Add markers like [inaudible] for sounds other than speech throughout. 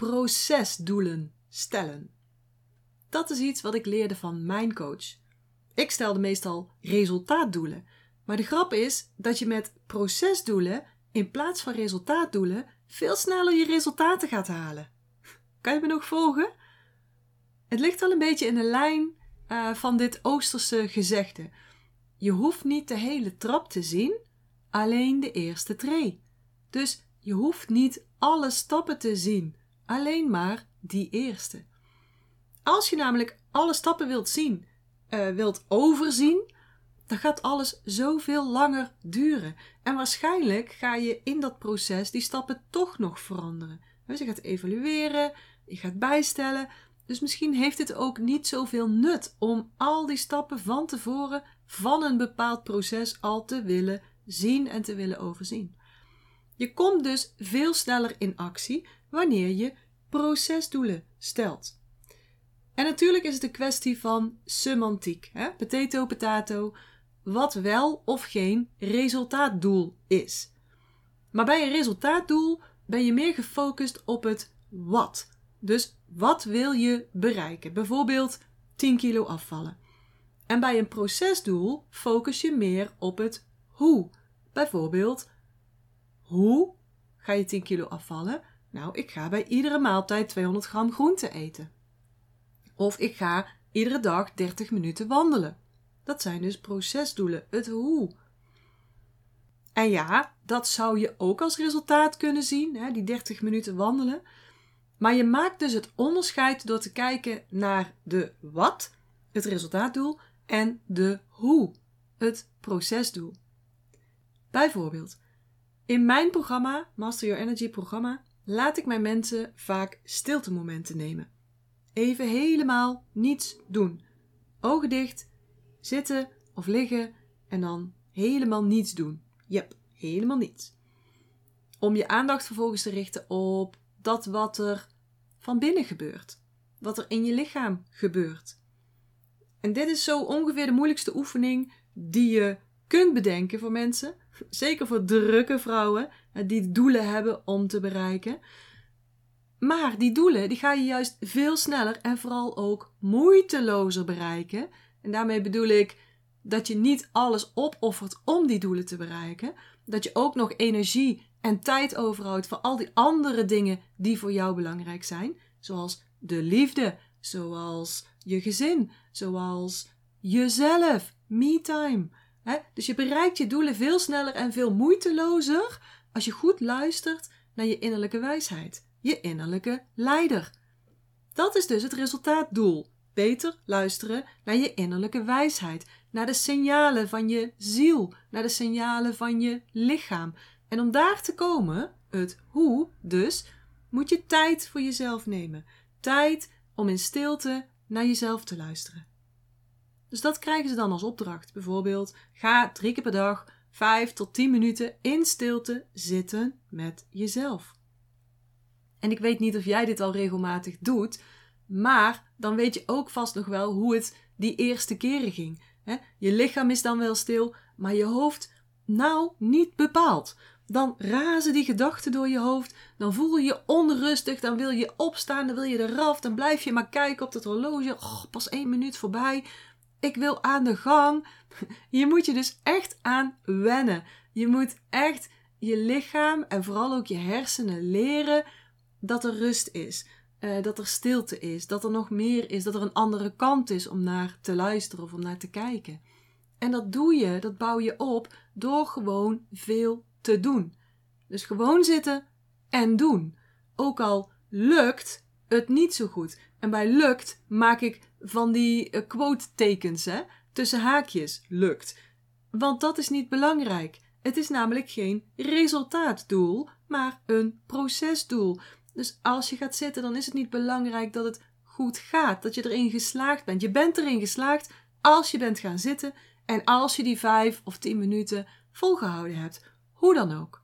procesdoelen stellen. Dat is iets wat ik leerde van mijn coach. Ik stelde meestal resultaatdoelen. Maar de grap is dat je met procesdoelen in plaats van resultaatdoelen veel sneller je resultaten gaat halen. [laughs] Kan je me nog volgen? Het ligt al een beetje in de lijn uh, van dit Oosterse gezegde. Je hoeft niet de hele trap te zien, alleen de eerste tree. Dus je hoeft niet alle stappen te zien, alleen maar die eerste. Als je namelijk alle stappen wilt zien, uh, wilt overzien, dan gaat alles zoveel langer duren. En waarschijnlijk ga je in dat proces die stappen toch nog veranderen. Dus je gaat evalueren, je gaat bijstellen. Dus misschien heeft het ook niet zoveel nut om al die stappen van tevoren van een bepaald proces al te willen zien en te willen overzien. Je komt dus veel sneller in actie wanneer je procesdoelen stelt. En natuurlijk is het een kwestie van semantiek. Hè? Potato, potato. Wat wel of geen resultaatdoel is. Maar bij een resultaatdoel ben je meer gefocust op het wat. Dus wat wil je bereiken? Bijvoorbeeld 10 kilo afvallen. En bij een procesdoel focus je meer op het hoe. Bijvoorbeeld, hoe ga je 10 kilo afvallen? Nou, ik ga bij iedere maaltijd 200 gram groente eten. Of ik ga iedere dag 30 minuten wandelen. Dat zijn dus procesdoelen, het hoe. En ja, dat zou je ook als resultaat kunnen zien, hè, die 30 minuten wandelen. Maar je maakt dus het onderscheid door te kijken naar de wat, het resultaatdoel, en de hoe, het procesdoel. Bijvoorbeeld, in mijn programma, Master Your Energy programma, laat ik mijn mensen vaak stiltemomenten nemen. Even helemaal niets doen. Ogen dicht, zitten of liggen en dan helemaal niets doen. Yep, helemaal niets. Om je aandacht vervolgens te richten op dat wat er van binnen gebeurt. Wat er in je lichaam gebeurt. En dit is zo ongeveer de moeilijkste oefening die je kunt bedenken voor mensen. Zeker voor drukke vrouwen die doelen hebben om te bereiken. Maar die doelen die ga je juist veel sneller en vooral ook moeitelozer bereiken. En daarmee bedoel ik dat je niet alles opoffert om die doelen te bereiken. Dat je ook nog energie en tijd overhoudt voor al die andere dingen die voor jou belangrijk zijn. Zoals de liefde, zoals je gezin, zoals jezelf, Dus je bereikt je doelen veel sneller en veel moeitelozer als je goed luistert naar je innerlijke wijsheid je innerlijke leider. Dat is dus het resultaatdoel. Beter luisteren naar je innerlijke wijsheid, naar de signalen van je ziel, naar de signalen van je lichaam. En om daar te komen, het hoe dus, moet je tijd voor jezelf nemen. Tijd om in stilte naar jezelf te luisteren. Dus dat krijgen ze dan als opdracht. Bijvoorbeeld, ga drie keer per dag vijf tot tien minuten in stilte zitten met jezelf. En ik weet niet of jij dit al regelmatig doet, maar dan weet je ook vast nog wel hoe het die eerste keren ging. Je lichaam is dan wel stil, maar je hoofd, nou, niet bepaald. Dan razen die gedachten door je hoofd, dan voel je je onrustig, dan wil je opstaan, dan wil je eraf, dan blijf je maar kijken op het horloge. Pas één minuut voorbij. Ik wil aan de gang. [laughs] Je moet je dus echt aan wennen. Je moet echt je lichaam en vooral ook je hersenen leren dat er rust is, uh, dat er stilte is, dat er nog meer is, dat er een andere kant is om naar te luisteren of om naar te kijken. En dat doe je, dat bouw je op door gewoon veel te doen. Dus gewoon zitten en doen. Ook al lukt het niet zo goed. En bij lukt maak ik van die uh, quote tekens, hè, tussen haakjes, lukt. Want dat is niet belangrijk. Het is namelijk geen resultaatdoel, maar een procesdoel. Dus als je gaat zitten, dan is het niet belangrijk dat het goed gaat, dat je erin geslaagd bent. Je bent erin geslaagd als je bent gaan zitten en als je die vijf of tien minuten volgehouden hebt, hoe dan ook.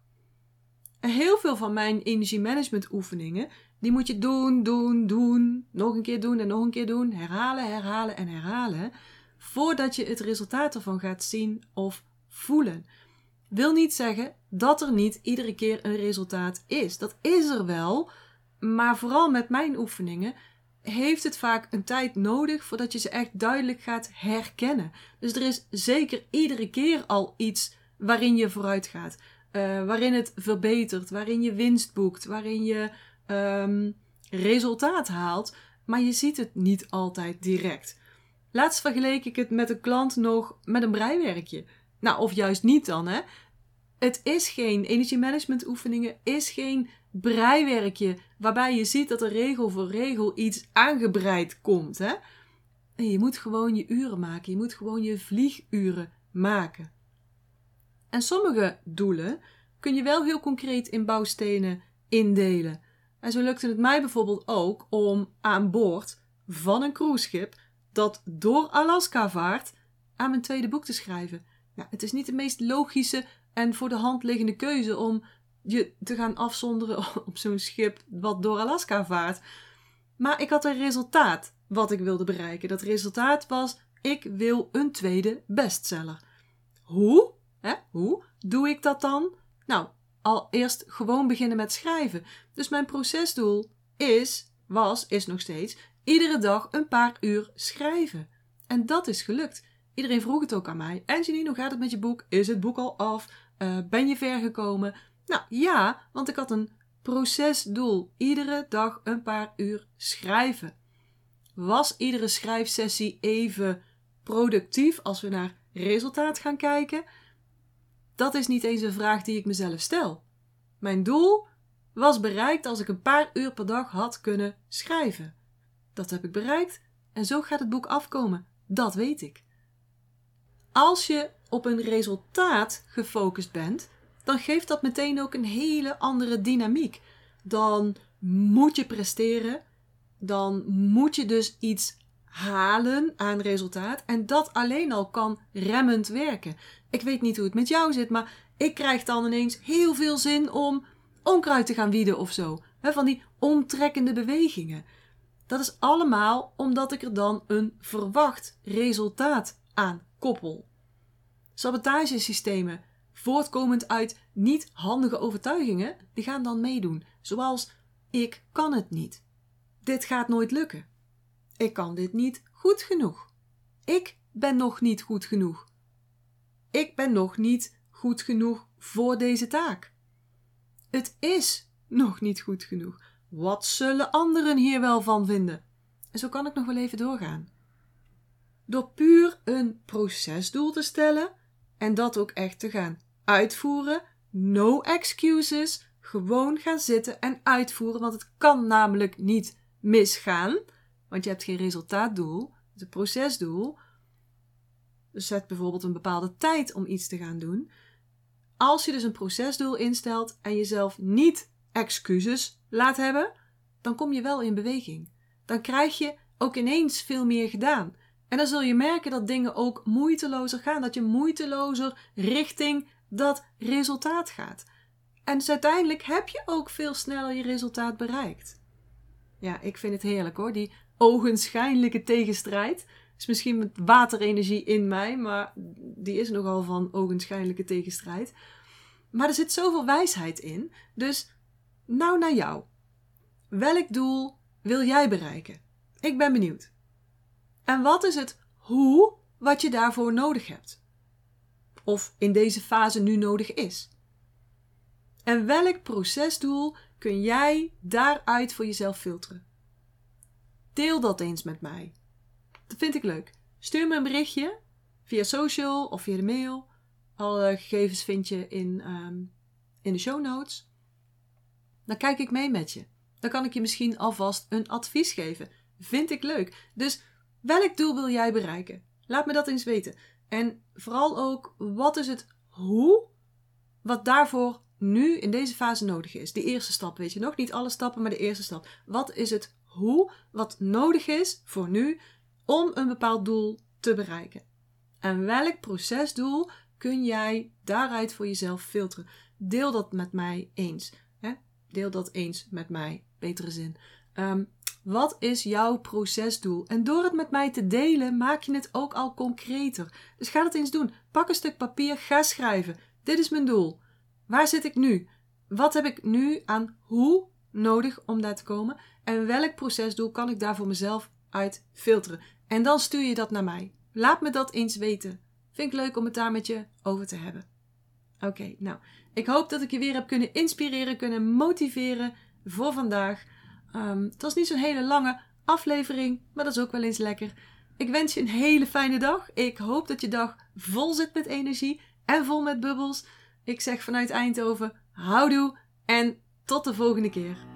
Heel veel van mijn energiemanagement oefeningen, die moet je doen, doen, doen, nog een keer doen en nog een keer doen, herhalen, herhalen en herhalen, voordat je het resultaat ervan gaat zien of voelen. Wil niet zeggen dat er niet iedere keer een resultaat is. Dat is er wel, Maar vooral met mijn oefeningen heeft het vaak een tijd nodig voordat je ze echt duidelijk gaat herkennen. Dus er is zeker iedere keer al iets waarin je vooruit gaat. Uh, waarin het verbetert, waarin je winst boekt, waarin je um, resultaat haalt. Maar je ziet het niet altijd direct. Laatst vergeleek ik het met een klant nog met een breiwerkje. Nou, of juist niet dan, hè. Het is geen energiemanagement oefeningen, is geen breiwerkje waarbij je ziet dat er regel voor regel iets aangebreid komt, hè. Je moet gewoon je uren maken. Je moet gewoon je vlieguren maken. En sommige doelen kun je wel heel concreet in bouwstenen indelen. En zo lukte het mij bijvoorbeeld ook om aan boord van een cruiseschip dat door Alaska vaart aan mijn tweede boek te schrijven. Het is niet de meest logische en voor de hand liggende keuze om je te gaan afzonderen [laughs] op zo'n schip wat door Alaska vaart. Maar ik had een resultaat wat ik wilde bereiken. Dat resultaat was: ik wil een tweede bestseller. Hoe? Hoe doe ik dat dan? Nou, al eerst gewoon beginnen met schrijven. Dus mijn procesdoel is, was, is nog steeds, iedere dag een paar uur schrijven. En dat is gelukt. Iedereen vroeg het ook aan mij. Angelina, hoe gaat het met je boek? Is het boek al af? Uh, ben je ver gekomen? Nou ja, want ik had een procesdoel. Iedere dag een paar uur schrijven. Was iedere schrijfsessie even productief als we naar resultaat gaan kijken? Dat is niet eens een vraag die ik mezelf stel. Mijn doel was bereikt als ik een paar uur per dag had kunnen schrijven. Dat heb ik bereikt en zo gaat het boek afkomen. Dat weet ik. Als je op een resultaat gefocust bent, dan geeft dat meteen ook een hele andere dynamiek. Dan moet je presteren, dan moet je dus iets halen aan resultaat. En dat alleen al kan remmend werken. Ik weet niet hoe het met jou zit, maar ik krijg dan ineens heel veel zin om onkruid te gaan wieden of zo. van die omtrekkende bewegingen. Dat is allemaal omdat ik er dan een verwacht resultaat aan koppel. Sabotagesystemen, voortkomend uit niet handige overtuigingen, die gaan dan meedoen. Zoals: ik kan het niet. Dit gaat nooit lukken. Ik kan dit niet goed genoeg. Ik ben nog niet goed genoeg. Ik ben nog niet goed genoeg voor deze taak. Het is nog niet goed genoeg. Wat zullen anderen hier wel van vinden? En zo kan ik nog wel even doorgaan. Door puur een procesdoel te stellen en dat ook echt te gaan uitvoeren, no excuses, gewoon gaan zitten en uitvoeren, want het kan namelijk niet misgaan, want je hebt geen resultaatdoel, het is een procesdoel. Dus zet bijvoorbeeld een bepaalde tijd om iets te gaan doen. Als je dus een procesdoel instelt en jezelf niet excuses laat hebben, dan kom je wel in beweging. Dan krijg je ook ineens veel meer gedaan. En dan zul je merken dat dingen ook moeitelozer gaan, dat je moeitelozer richting dat resultaat gaat. En dus uiteindelijk heb je ook veel sneller je resultaat bereikt. Ja, ik vind het heerlijk hoor, die ogenschijnlijke tegenstrijd. Is misschien met waterenergie in mij, maar die is nogal van ogenschijnlijke tegenstrijd. Maar er zit zoveel wijsheid in. Dus nou naar jou. Welk doel wil jij bereiken? Ik ben benieuwd. En wat is het hoe wat je daarvoor nodig hebt? Of in deze fase nu nodig is? En welk procesdoel kun jij daaruit voor jezelf filteren? Deel dat eens met mij. Dat vind ik leuk. Stuur me een berichtje via social of via de mail. Alle gegevens vind je in, ehm, in de show notes. Dan kijk ik mee met je. Dan kan ik je misschien alvast een advies geven. Vind ik leuk. Dus welk doel wil jij bereiken? Laat me dat eens weten. En vooral ook, wat is het hoe wat daarvoor nu in deze fase nodig is? De eerste stap, weet je nog? Niet alle stappen, maar de eerste stap. Wat is het hoe wat nodig is voor nu om een bepaald doel te bereiken? En welk procesdoel kun jij daaruit voor jezelf filteren? Deel dat met mij eens. Hè? Deel dat eens met mij. Betere zin. Ehm, wat is jouw procesdoel? En door het met mij te delen, maak je het ook al concreter. Dus ga dat eens doen. Pak een stuk papier, ga schrijven. Dit is mijn doel. Waar zit ik nu? Wat heb ik nu aan hoe nodig om daar te komen? En welk procesdoel kan ik daar voor mezelf uit filteren? En dan stuur je dat naar mij. Laat me dat eens weten. Vind ik leuk om het daar met je over te hebben. Oké, nou, ik hoop dat ik je weer heb kunnen inspireren, kunnen motiveren voor vandaag. Um, het was niet zo'n hele lange aflevering, maar dat is ook wel eens lekker. Ik wens je een hele fijne dag. Ik hoop dat je dag vol zit met energie en vol met bubbels. Ik zeg vanuit Eindhoven, houdoe en tot de volgende keer.